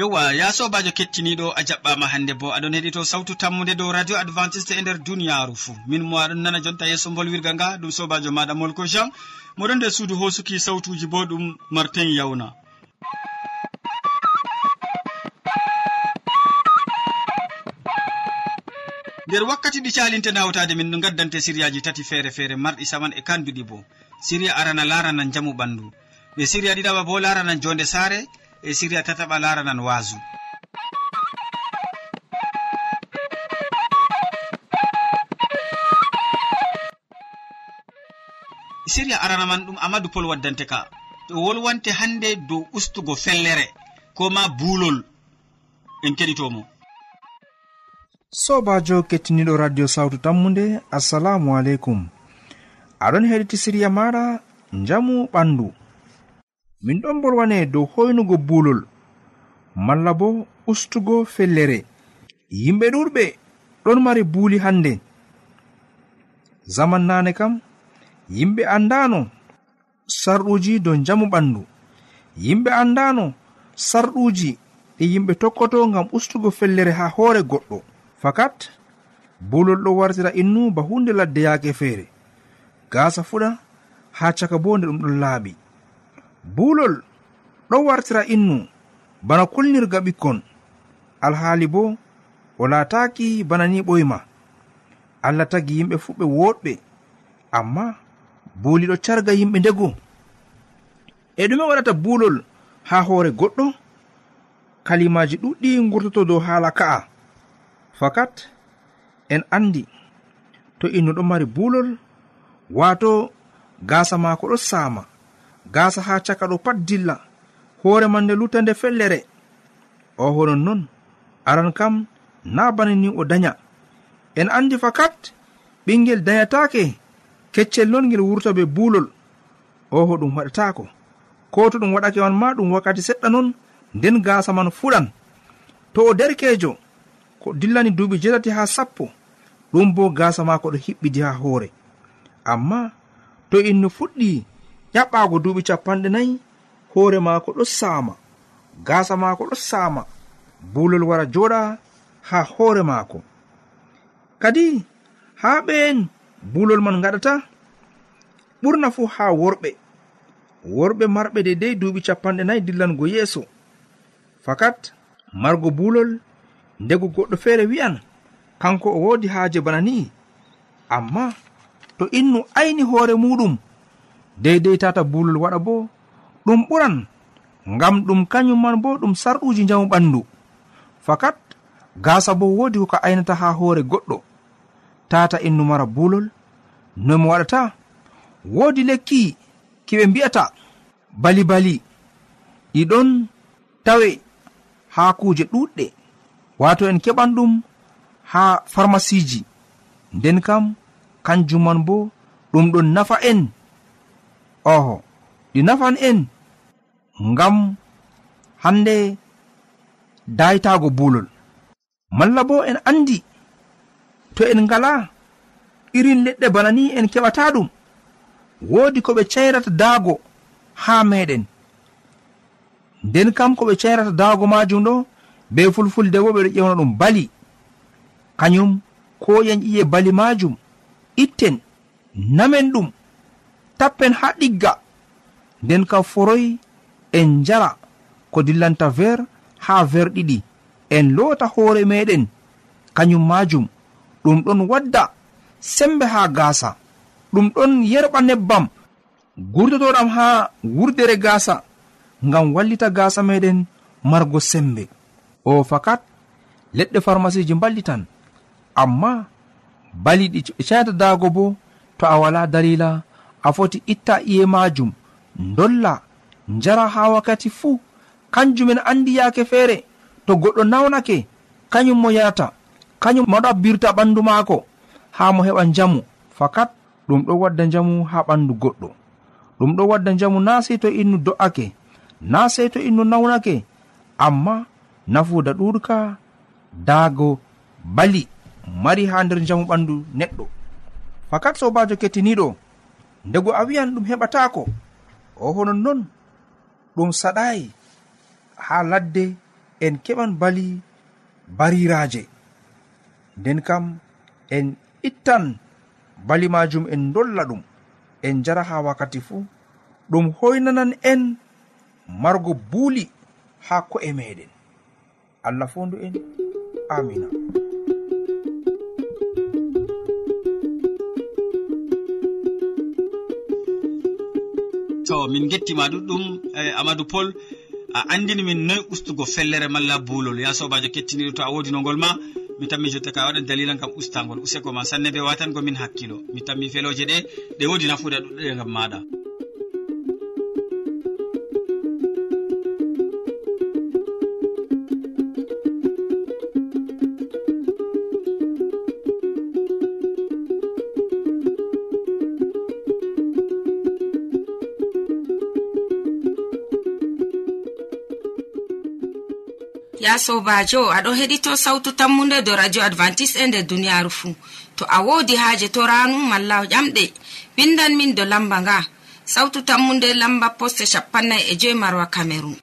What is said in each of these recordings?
yowa ya sobajo kettiniɗo a jaɓɓama hande bo. Aɗon heɗito sawtu tammude dow radio adventiste e nder duniyaru fou min mo aɗon nana jonta yeeso bolwirga nga ɗum sobajo maɗa molko jean. Moɗon nder suudu hosuki sawtuji bo ɗum martin yawna. Nder wakkati ɗi calinte nawtade min no gaddante siriyaji tati feere feere marɗi saman e kanduɗi bo. Siriya arana larana jamu ɓandu. Ɓe siriya ɗiɗaɓa bo larana jonde saare e siriya tataɓa laranan waasu. E siriya arana man ɗum amadou pol waddante ka. To wolwante hande dow ustugo fellere ko ma buulol en keɗitomo. Sobajo kettiniɗo radio sawtu tammude assalamu aleykum. Aɗon heɗiti siriya maɗa jamu ɓandu. min ɗon bolwane dow hoynugo buulol malla bo ustugo fellere. Yimɓe ɗurɓe ɗon mari buuli hannde. Zaman nane kam yimɓe anndano sarɗuji dow njamu ɓandu yimɓe anndano sarɗuji ɗi yimɓe tokkoto ngam ustugo fellere ha hoore goɗɗo. Fakat bulol ɗo wartira innu ba hunde ladde yaake feere. Gaasa fuɗa ha caka bo nde ɗum ɗon laaɓi. buulol ɗo wartira innu bana kulnirga ɓikkon. Alhaali bo o laataki bana ni ɓoyma allah tagi yimɓe fuɓɓe woɗɓe. Amma buuli ɗo carga yimɓe ndego. E ɗume waɗata buulol haa hoore goɗɗo kalimaji ɗuɗɗi gurtoto dow haala ka'a. Fakat en andi to innu ɗo mari buulol waato gaasa maako ɗo saama. gasa ha caka ɗo pat dilla. Hoore man nde luta nde fellere. O honon non aran kam na bana ni o daya en andi fakat ɓingel dayatake keccel non ngel wurta be buulol. Oho ɗum waɗatako ko to ɗum waɗake man ma ɗum wakkati seɗɗa non nden gasa man fuɗan. To o derkejo ko dillani duuɓi jetati ha sappo ɗum bo gasa mako ɗo hiɓɓidi ha hoore. Amma to innu fuɗɗi yaɓɓaago duuɓi capanɗe nayi hoore maako ɗo saama gaasa maako ɗo saama buulol wara jooɗa haa hoore maako. Kadi haa ɓeen buulol man gaɗata ɓurna fuu haa worɓe. Worɓe marɓe dedei duuɓi capanɗe nayi dillango yeeso. Fakat margo buulol ndego goɗɗo feere wi'an kanko o woodi haaje bana ni. Amma to innu ayni hoore muɗum deydey tata bulol waɗa bo ɗum ɓuran. Ngam ɗum kañum man bo ɗum sarɗuji njamu ɓandu. Fakat gasa bo wodi ko ka aynata ha hoore goɗɗo. Tata innu mara bulol nomi waɗata? Wodi lekki kiɓe mbi'ata bali bali ɗiɗon tawe ha kuje ɗuɗɗe wato en keɓan ɗum ha farmasiji. Nden kam kanjum man bo ɗum ɗon nafa en. oho ɗi nafan en ngam hande daytago bulol. Malla bo en andi to en ngala irin leɗɗe bana ni en keɓata ɗum woodi ko ɓe cayrata daago ha meɗen. Nden kam ko ɓe cayrata daago majum ɗo be fulfulde bo ɓeɗo ƴewna ɗum bali. Kañum ko yen ƴiye bali majum itten namen ɗum tappen ha ɗigga. Nden kam foroy en jara ko dillanta ver ha ver ɗiɗi. En loota hoore meɗen. Kañum majum ɗum ɗon wadda sembe ha gaasa. Ɗum ɗon yerɓa nebbam. Gurtotoɗam ha wurdere gaasa ngam wallita gaasa meɗen margo sembe. O fakat leɗɗe farmasiji mballitan. Amma bali ɗi catadago bo to a wala dalila a foti itta iye majum. Dolla jara ha wakkati fuu kanjumen andi yake feere. To goɗɗo nawnake kañum mo yarata. Kañum moɗabbirta ɓandu maako. Ha mo heɓa njamu. Fakat ɗum ɗo wadda njamu ha ɓandu goɗɗo. Ɗum ɗo wadda njamu na sei to innu do'ake. Na sei to innu nawnake. Amma nafuda ɗuɗka daago bali mari ha nder njamu ɓandu neɗɗo. Fakat sobajo kettiniɗo ndego a wiyan ɗum heɓatako o honon non ɗum saɗayi ha ladde en keɓan bali bariraje. Nden kam en ittan bali majum en dolla ɗum en jara ha wakkati fuu. Ɗum hoynanan en margo buuli ha ko'e meɗen allah fondu en. Amina to min gettima ɗuɗɗum eh, amadou pol a andini min noy ustugo fellere malla buulol. Ya sobajo kettiniɗo to a wodi nogol ma mi tanmi jotta ka waɗa dalila gam ustagol useko ma sanne ɓe watango min hakkilo. Mi tanmi feloje ɗe ɗe wodi nafuda ɗuɗɗe gam maɗa. sobajo aɗo heɗito sautu tammunde do radio advantice e nder duniyaru fuu to a wodi haaje to ranu malla ƴamɗe. Windan min do lamba nga. Sautu tammunde lamba poste capannay e joyi marwa cameron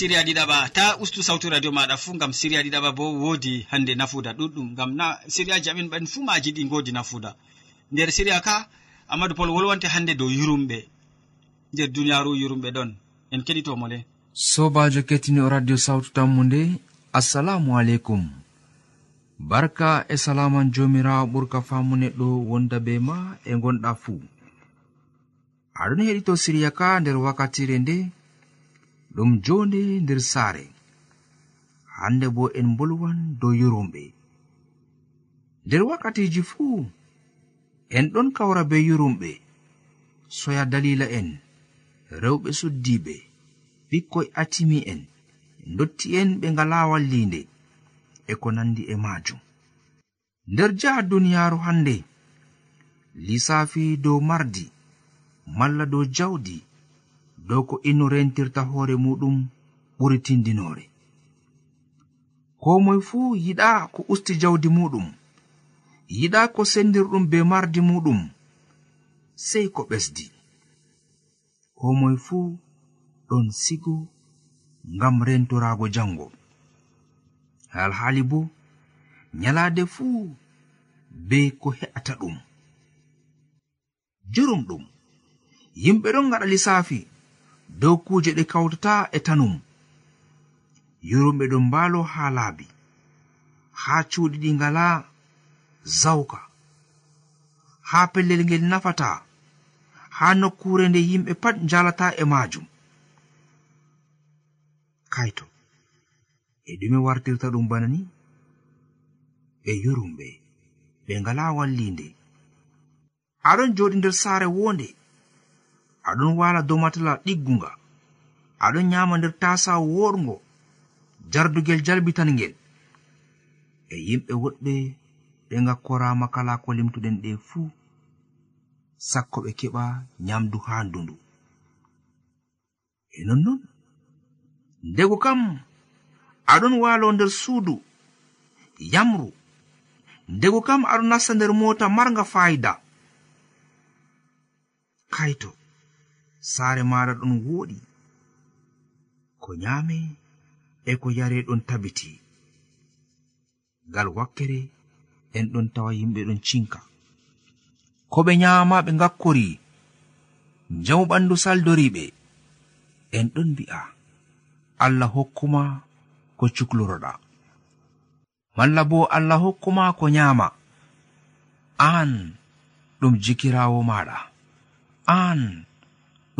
siriya ɗiɗaɓa ta ustu sawtu radio maɗa fuu gam siriya ɗiɗaɓa bo wodi hande nafuda ɗuɗɗum. Gam na siriyaji amin ɓen fuu maji ɗi godi nafuda nder siriya ka amadou pol wolwonte hande dow yurumɓe. Nder duniyaru yurumɓe ɗon. En keɗitomo le. Sobajo o radio sawtu tammu nde assalamu aleykum. Barka e salaman jomirawo ɓurka famu neɗɗo wonda be ma e gonɗa fuu aɗon heɗito siriya ka nder wakkatire nde ɗum jonde nder saare. Hande bo en bolwan dow yurumɓe nder wakkatiji fuu en ɗon kawra be yurumɓe soya dalila en rewɓe suddiɓe ɓikkoy atimi en dotti en ɓe ngala wallinde e ko nandi e majum nder jaha duniyaaru hande lissafi dow mardi malla dow jawdi dow ko innu rentirta hoore muɗum ɓuri tindinore ko moy fuu yiɗa ko usti jawdi muɗum yiɗa ko sendirɗum be mardi muɗum sei ko ɓesdi. Ko moy fuu ɗon sigo ngam rentorago jango alhaali bo nyalaade fuu be ko he'ata ɗum. Jurum ɗum yimɓe ɗon ngaɗa lissafi dow kuje ɗe kawtata e tanum. Yurumɓe ɗon mbaalo haa laabi. Haa cuuɗi ɗi ngala zawka. Haa pellel ngel nafata. Haa nokkure nde yimɓe pat njalata e maajum. Kaito e ɗume wartirta ɗum bana ni? Ɓe yurumɓe ɓe ngala wallinde. Aɗon joɗi nder saare wonde aɗon wala dow matala ɗiggunga. Aɗon nyama nder tasa worgo jardugel jalbitan ngel e yimɓe woɗɓe ɓe gakkorama kala ko limtuɗen ɗe fuu sakko ɓe keɓa nyamdu ha ndundu e nonnon ndego kam aɗon walo nder suudu yamru. Ndego kam aɗon nasta nder mota marga fayida. Kaito saare maɗa ɗon wooɗi ko nyaame e ko yare ɗon tabiti. Ngal wakkere en ɗon tawa yimɓe ɗon cinka. Ko ɓe nyaama ɓe ngakkori njamu ɓandu saldoriɓe en ɗon mbi'a allah hokkuma ko cukloroɗa. Malla bo allah hokkuma ko nyaama an ɗum jikirawo maɗa an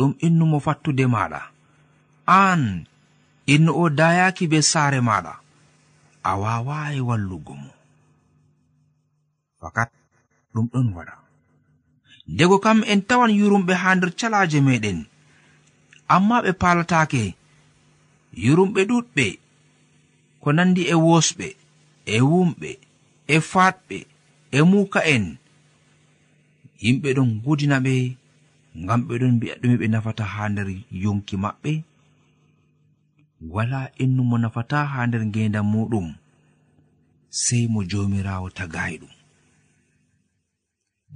ɗum innumo fattude maɗa. An innu o dayaki be saare maɗa. A wawayi wallugo mo. Fakat ɗum ɗon waɗa. Ndego kam en tawan yurumɓe ha nder calaje meɗen. Amma ɓe palatake yurumɓe ɗuɗɓe ko nandi e wosɓe e wumɓe e fatɓe e muka'en yimɓe ɗon gudina ɓe ngam ɓe ɗon mbi'a ɗume ɓe nafata ha nder yonki maɓɓe. Wala innu mo nafata ha nder ngendam muɗum sei mo jomirawo tagayi ɗum.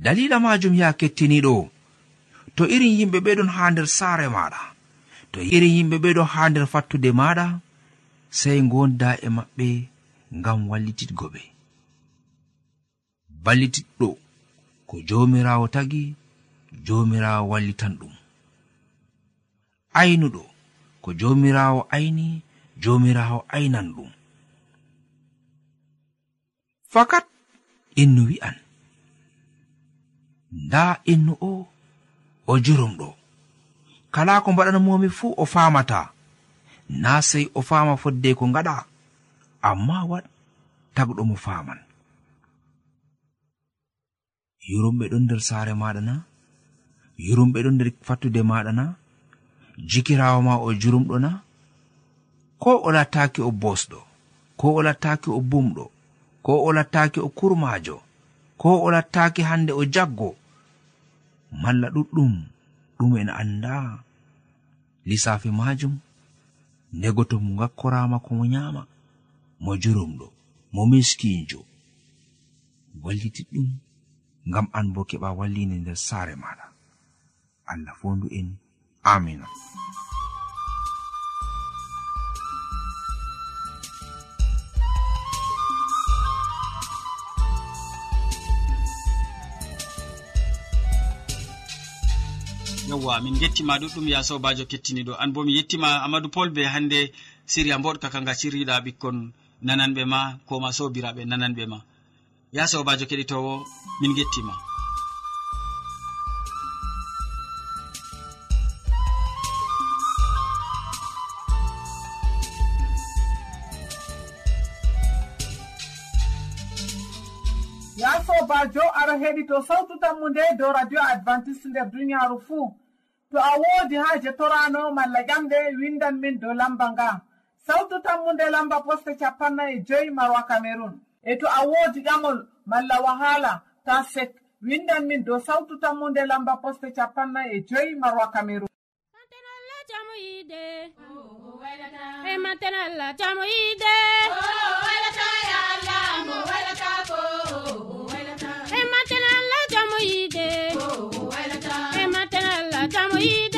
Dalila majum ya kettiniɗo to irin yimɓe ɓeɗon ha nder saare maɗa to irin yimɓe ɓeɗon ha nder fattude maɗa sei gonda e maɓɓe ngam wallititgo ɓe. Ballitiɗɗo ko jomirawo tagi jomirawo wallitan ɗum. Aynuɗo ko jomirawo ayni jomirawo aynan ɗum. Fakat innu wi'an nda innu o o jurumɗo kala ko mbaɗanmomi fuu o famata na sey o fama fodde ko ngaɗa amma wat tagɗo mo faman. Yurumɓe ɗon nder saare maɗa na yurumɓe ɗon nder fattude maɗa na? Jikirawo ma o jurumɗo na? Ko o lattaki o bosɗo ko o lattaki o bumɗo? Ko o lattaki o kurmajo ko o lattaki hande o jaggo? Malla ɗuɗɗum ɗum en anda lissafi majum ndego to mo gakkorama ko mo nyama mo jurumɗo mo miskinjo walliti ɗum ngam an bo keɓa wallini nder saare maɗa allah fondu en. Amina yewwa min gettima ɗuɗɗum ya sobajo kettiniɗo. An bo mi yettima amadou pol be hannde siriya mboɗka kanga sirriɗa ɓikkon nananɓe ma koma sobiraɓe nananɓe ma. Ya sobajo keɗitowo min gettima. heɗito sawtu tammu nde dow radio adventiste nder duniyaaru fuu. To a woodi haaje torano malla ƴamɗe windan min dow lamba nga. Sawtu tammu nde lamba poste capanna e joyi marwa cameron e to a woodi ƴamol malla wahala ta sek windan min dow sawtu tammu nde lamba poste capanna e joyi marwa cameron e matenalla jamu yiide. Oh, oh, soyi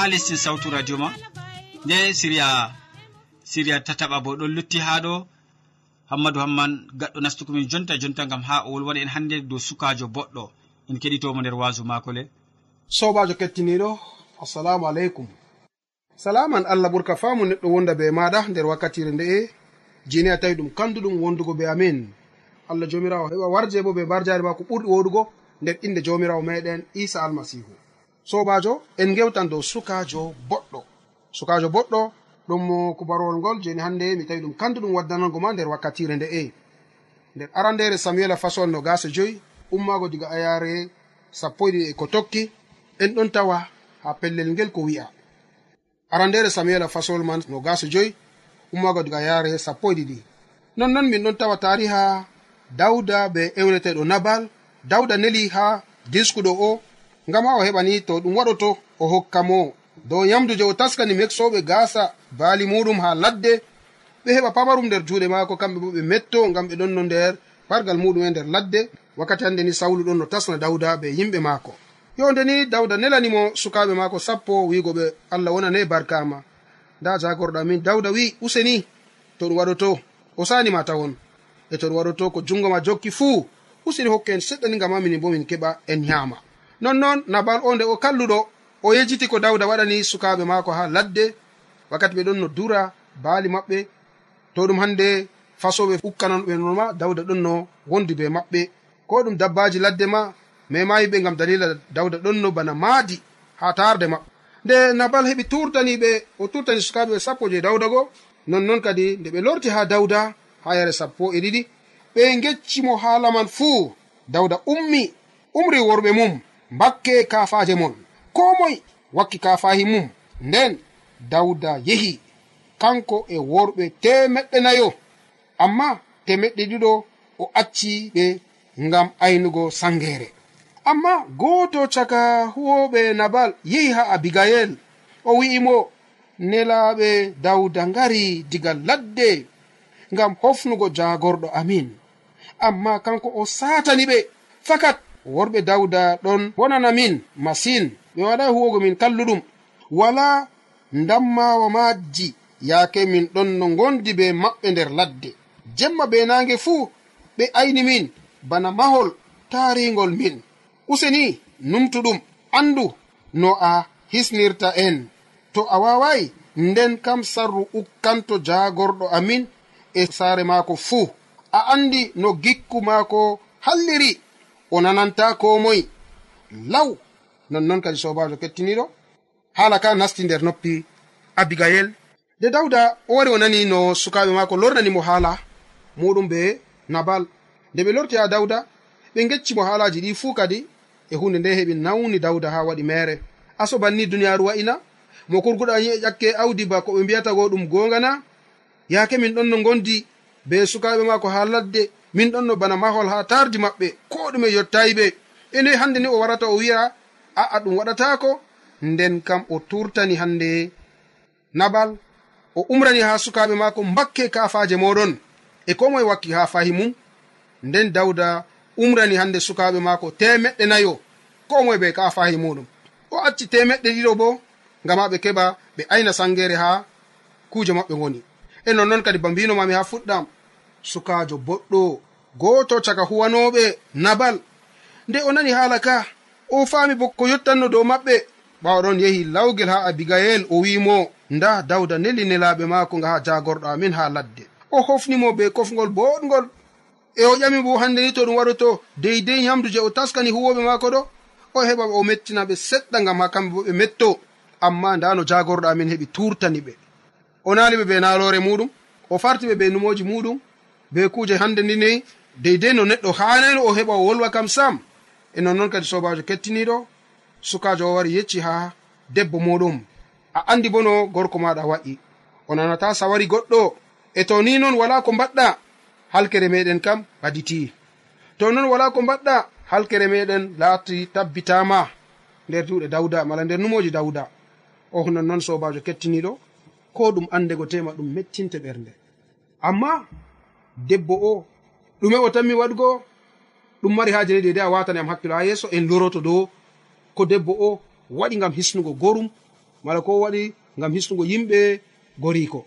ha lestin sawtu radio ma. Nde siriya siriya tataɓa bo ɗon lutti ha ɗo. Hammadou hamman gaɗɗo nastukomin jonta jonta gam ha o wolwana en hannde dow sukajo boɗɗo. En keɗitomo nder wasu mako le. Sobajo kettiniɗo assalamu aleykum. Salaman allah ɓurka famu neɗɗo wonda be maɗa nder wakkatire nde'e jeni a tawi ɗum kanduɗum wondugo be amin. Allah jomirawo heɓa warje bo be mbarjare ma ko ɓurɗi woɗugo nder inde jomirawo meɗen isa almasihu. sobajo en gewtan dow sukajo boɗɗo. Sukajo boɗɗo ɗum kubarowol ngol jeni hannde mi tawi ɗum kandu ɗum waddanango ma nder wakkatire nde'e nder arandere samuela fasol no gasa joyi ummago diga ayare sappo e ɗiɗi e ko tokki en ɗon tawa ha pellel ngel ko wi'a. Arandere samuela fasol man no gasa joyi ummago diga ayare sappo e ɗiɗi nonnon min ɗon tawa tariha dawda be ewneteɗo nabal. Dawda neli ha diskuɗo o ngam ha o heɓani to ɗum waɗoto o hokka mo. Dow yamdu je o taskani meksoɓe gasa baali muɗum ha ladde ɓe heɓa pamarum nder juuɗe maako kamɓe bo ɓe metto ngam ɓe ɗon no nder pargal muɗum e nder ladde. Wakkati hande ni sawlu ɗon no tasna dawda be yimɓe maako. Yonde ni dawda nelanimo sukaɓe maako sappo wigo ɓe allah wonane barkama nda jagorɗo min dawda wi useni to ɗum waɗoto o sanima tawon e to ɗum waɗoto ko jungo ma jokki fuu. Useni hokke en seɗɗani ngam amini bo min keɓa en yama nonnoon nabal o nde o kalluɗo o yejiti ko dawda waɗani sukaɓe maako ha ladde. Wakkati ɓe ɗon no dura baali maɓɓe to ɗum hande fasoɓe ukkananɓe noma dawda ɗon no wondi be maɓɓe. Ko ɗum dabbaji ladde ma memayiɓe gam dalila dawda ɗon no bana maadi ha tarde maɓɓe nde nabal heɓi turtaniɓe o turtani sukaɓe sappo je dawda go nonnon kadi nde ɓe lorti ha dawda ha yare sappo e ɗiɗi ɓe geccimo haalaman fuu. Dawda ummi umri worɓe mum. mbakke kafaje mon. Ko moy wakki kafahi mum. Nden dawda yehi kanko e worɓe temeɗɗe nayo amma temeɗɗe ɗiɗo o acci ɓe ngam aynugo sangere. Amma gooto caka huwoɓe nabal yehi ha abigayel o wi'imo nelaaɓe dawda ngari diga ladde ngam hofnugo jagorɗo amin. Amma kanko o satani ɓe fakat worɓe dawda ɗon bonana min masin. Ɓe waɗa huwogo min kalluɗum. Wala ndammawa majji yaake min ɗon no gondi be maɓɓe nder ladde. Jemma be nange fuu ɓe ayni min bana mahol taringol min. Useni numtuɗum andu no a hisnirta en. To a wawayi nden kam sarru ukkanto jagorɗo amin e saare maako fuu a andi no gikku maako halliri. o nananta ko moye law nonnon kadi sobajo kettiniɗo hala ka nasti nder noppi abigayel nde dawda o wari o nani no sukaɓe maako lornanimo haala muɗum be nabal. Nde ɓe lorti ha dawda ɓe gecci mo haalaji ɗi fuu kadi e hunde nde heɓi nawni dawda ha waɗi mere aso banni duniyaru wa'ina mo kurguɗa yi'e ƴakke awdi ba ko ɓe mbiyata go ɗum gongana. Yaake min ɗon no gondi be sukaɓe maako ha ladde. min ɗon no bana mahol ha tardi maɓɓe ko ɗume yottayi ɓe. E nde hande ni o warata o wi'a a'a ɗum waɗatako nden kam o turtani hande nabal o umrani ha sukaɓe maako mbakke kafaje moɗon e ko moye wakki ha fahi mum? Nden dawda umrani hande sukaɓe maako temeɗɗe nayo. Ko moye ɓe ka fahi muɗum o acci temeɗɗe ɗiɗo bo ngama ɓe keɓa ɓe ayna sangere ha kuje maɓɓe goni e nonnoon kadi ba mbinomami ha fuɗɗam. sukajo boɗɗo. Goto caka huwanoɓe nabal. Nde o nani hala ka o fami bo ko yottanno dow maɓɓe. Ɓawɗon yehi lawgel ha abigayel o wimo nda dawda neli nelaɓe maako nga ha jagorɗo amin ha ladde. O hofnimo be kofgol boɗgol e o ƴami bo hande ni to ɗum waɗoto deydey yamdu je o taskani huwoɓe maako ɗo o heɓa o mettinaɓe seɗɗa gam ha kamɓe bo ɓe metto. Amma nda no jagorɗo amin heɓi turtani ɓe. O naliɓe be nalore muɗum o fartiɓe be numoji muɗum be kuje hande ndi ni deydey no neɗɗo hanano o heɓa o wolwa kam sam. E nonnoon kadi sobajo kettiniɗo sukajo o wari yecci ha debbo muɗum a andi bo no gorko maɗa wa'i. O nanata sawari goɗɗo. E to ni noon wala ko mbaɗɗa halkere meɗen kam baditi. To noon wala ko mbaɗɗa halkere meɗen laati tabbitama. Nder juuɗe dawda mala nder numoji dawda o nonnoon sobajo kettiniɗo ko ɗum andego tema ɗum mettinte ɓernde. Amma debbo o ɗume o tanmi waɗgo ɗum mari haaje ne dede a watani am hakkilo ha yeeso en loroto dow ko debbo o waɗi ngam hisnugo gorum mala ko waɗi ngam hisnugo yimɓe goriko.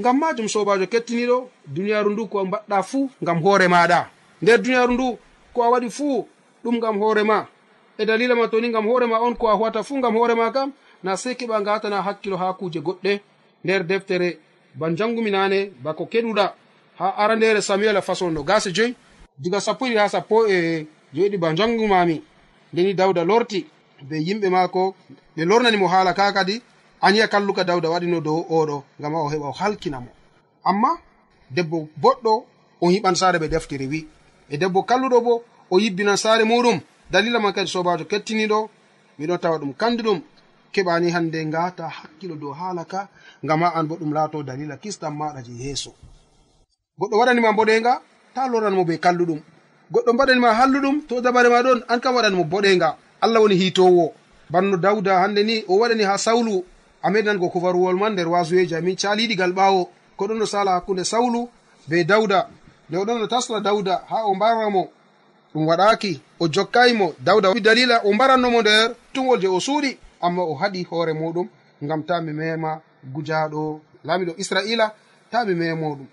Ngam majum sobajo kettiniɗo duniyaru ndu ko mbaɗɗa fuu ngam hoore maɗa nder duniyaru ndu ko a waɗi fuu ɗum ngam hoorema e dalila ma toni ngam hoorema on ko a huwata fuu ngam hoorema kam na sei keɓa ngatana hakkilo ha kuje goɗɗe. Nder deftere ban jangumi janguminane bako keɗuɗa. ha arandere samuel e façon no gase joyi diga sappo sappoɗi ha sappo e joyiɗi ba jangumami ndeni dawda lorti be yimɓe maako ɓe lornanimo haala ka kadi. Aniya kalluka dawda waɗino dow oɗo ngam a o heɓa o halkinamo amma debbo boɗɗo o hiɓan saare ɓe deftere wi. E debbo kalluɗo bo o yibbinan saare muɗum. Dalila man kadi sobajo kettiniɗo miɗon tawa ɗum kanduɗum. Keɓani hande ngata hakkilo dow haala ka ngam ha an bo ɗum laato dalila kisɗam maɗa je yeeso. goɗɗo waɗanima boɗenga ta loranmo be kalluɗum. Goɗɗo mbaɗanima halluɗum to dabare ma ɗon an kam waɗanmo boɗenga. Allah woni hitowo. Banno dawda hande ni o waɗani ha sawlu. A medango kufaruwol man nder wasuyeji amin. Caliɗigal ɓawo. Ko ɗon no sala hakkunde sawlu be dawda nde o ɗon no tasla dawda ha o mbaramo ɗum waɗaki o jokkayimo dawda wi dalila o mbarannomo nder tungol je o suuɗi. Amma o haɗi hoore muɗum ngam ta mi mema gujaɗo laamiɗo israila ta mi memoɗum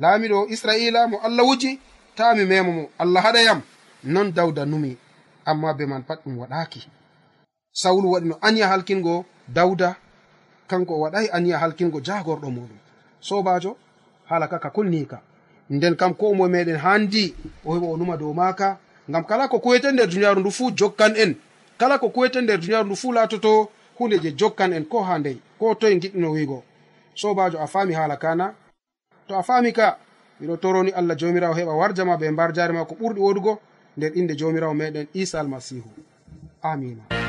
laamiɗo israila mo allah wuji ta mi memo mo allah haɗayam. Non dawda numi amma be man pat ɗum waɗaki sawlu waɗi no aniya halkingo dawda kanko o waɗayi aniya halkingo jagorɗo muɗum. Sobajo hala ka ka kulnika nden kam ko moe meɗen handi o heɓa o numa dow maka ngam kala ko kuwete nder duniyaru ndu fuu jokkan en. Kala ko kuwete nder duniyaru ndu fuu laatoto hunde je jokkan en ko ha ndey ko toye giɗɗino wiigo. Sobajo a faami hala kana to a fami ka miɗo toroni allah jomirawo heɓa warjama be mbar jare ma ko ɓurɗi wodugo nder inde jomirawo meɗen isa almasihu. Amina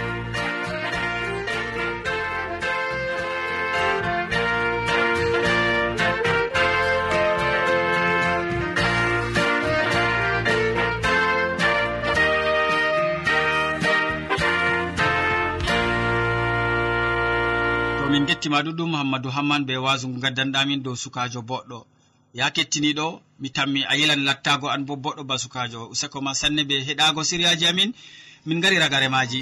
ma ɗuɗum hammadou hamman be wasu ngu gaddanɗamin dow sukajo boɗɗo. Ya kettiniɗo mi tammi a yelan lattago an bo boɗɗo ba sukajo. Useko ma sanne be heɗago siriyaji amin min gari ragaremaji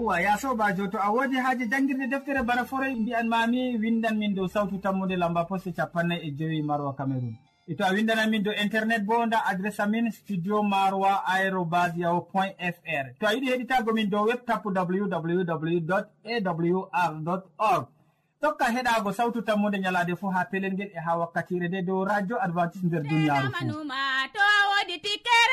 yowwa ya sobajo to a wodi haaji jangguirde deftere bana foroy mbiyan mami windan min dow sawtu tammude lamba poste capannay e joyi maroa cameron e to a windanan min dow internet bo nda adresse amin studio maroa aérobas yaho point fr. To a yiɗi heɗitago min dow web tapu www awr org. Tokka heɗago sawtu tammude ñalade fo ha pelel ngel e ha wakkatire nde dow radio advantice nder duniyaaru to wodi tikkere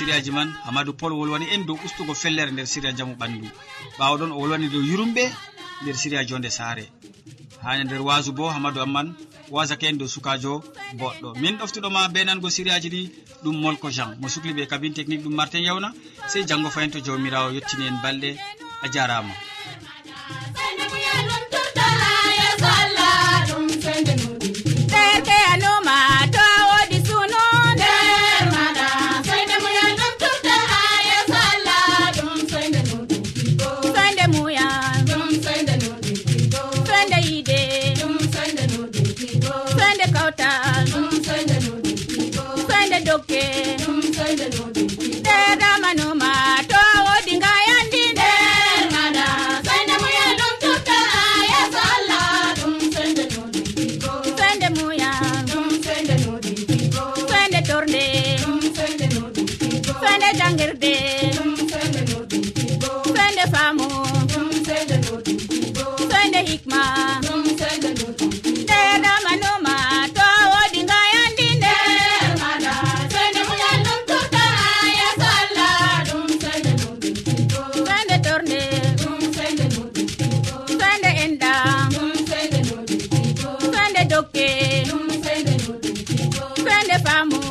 siriyaji man hamadou pol wolwani en dow ustugo fellere nder siriya jamu ɓandu. Ɓawo ɗon o wolwani dow yurumɓe nder siriya jonde saare. Hane nder wasu bo hamadou amman wasake en dow sukajo boɗɗo. Min ɗoftuɗoma be nango siriyaji ɗi ɗum molko jean. Mo sukli ɓe kabine technique ɗum martin yawna sey janggo fayin to jawmirawo yettini en balɗe a jarama famu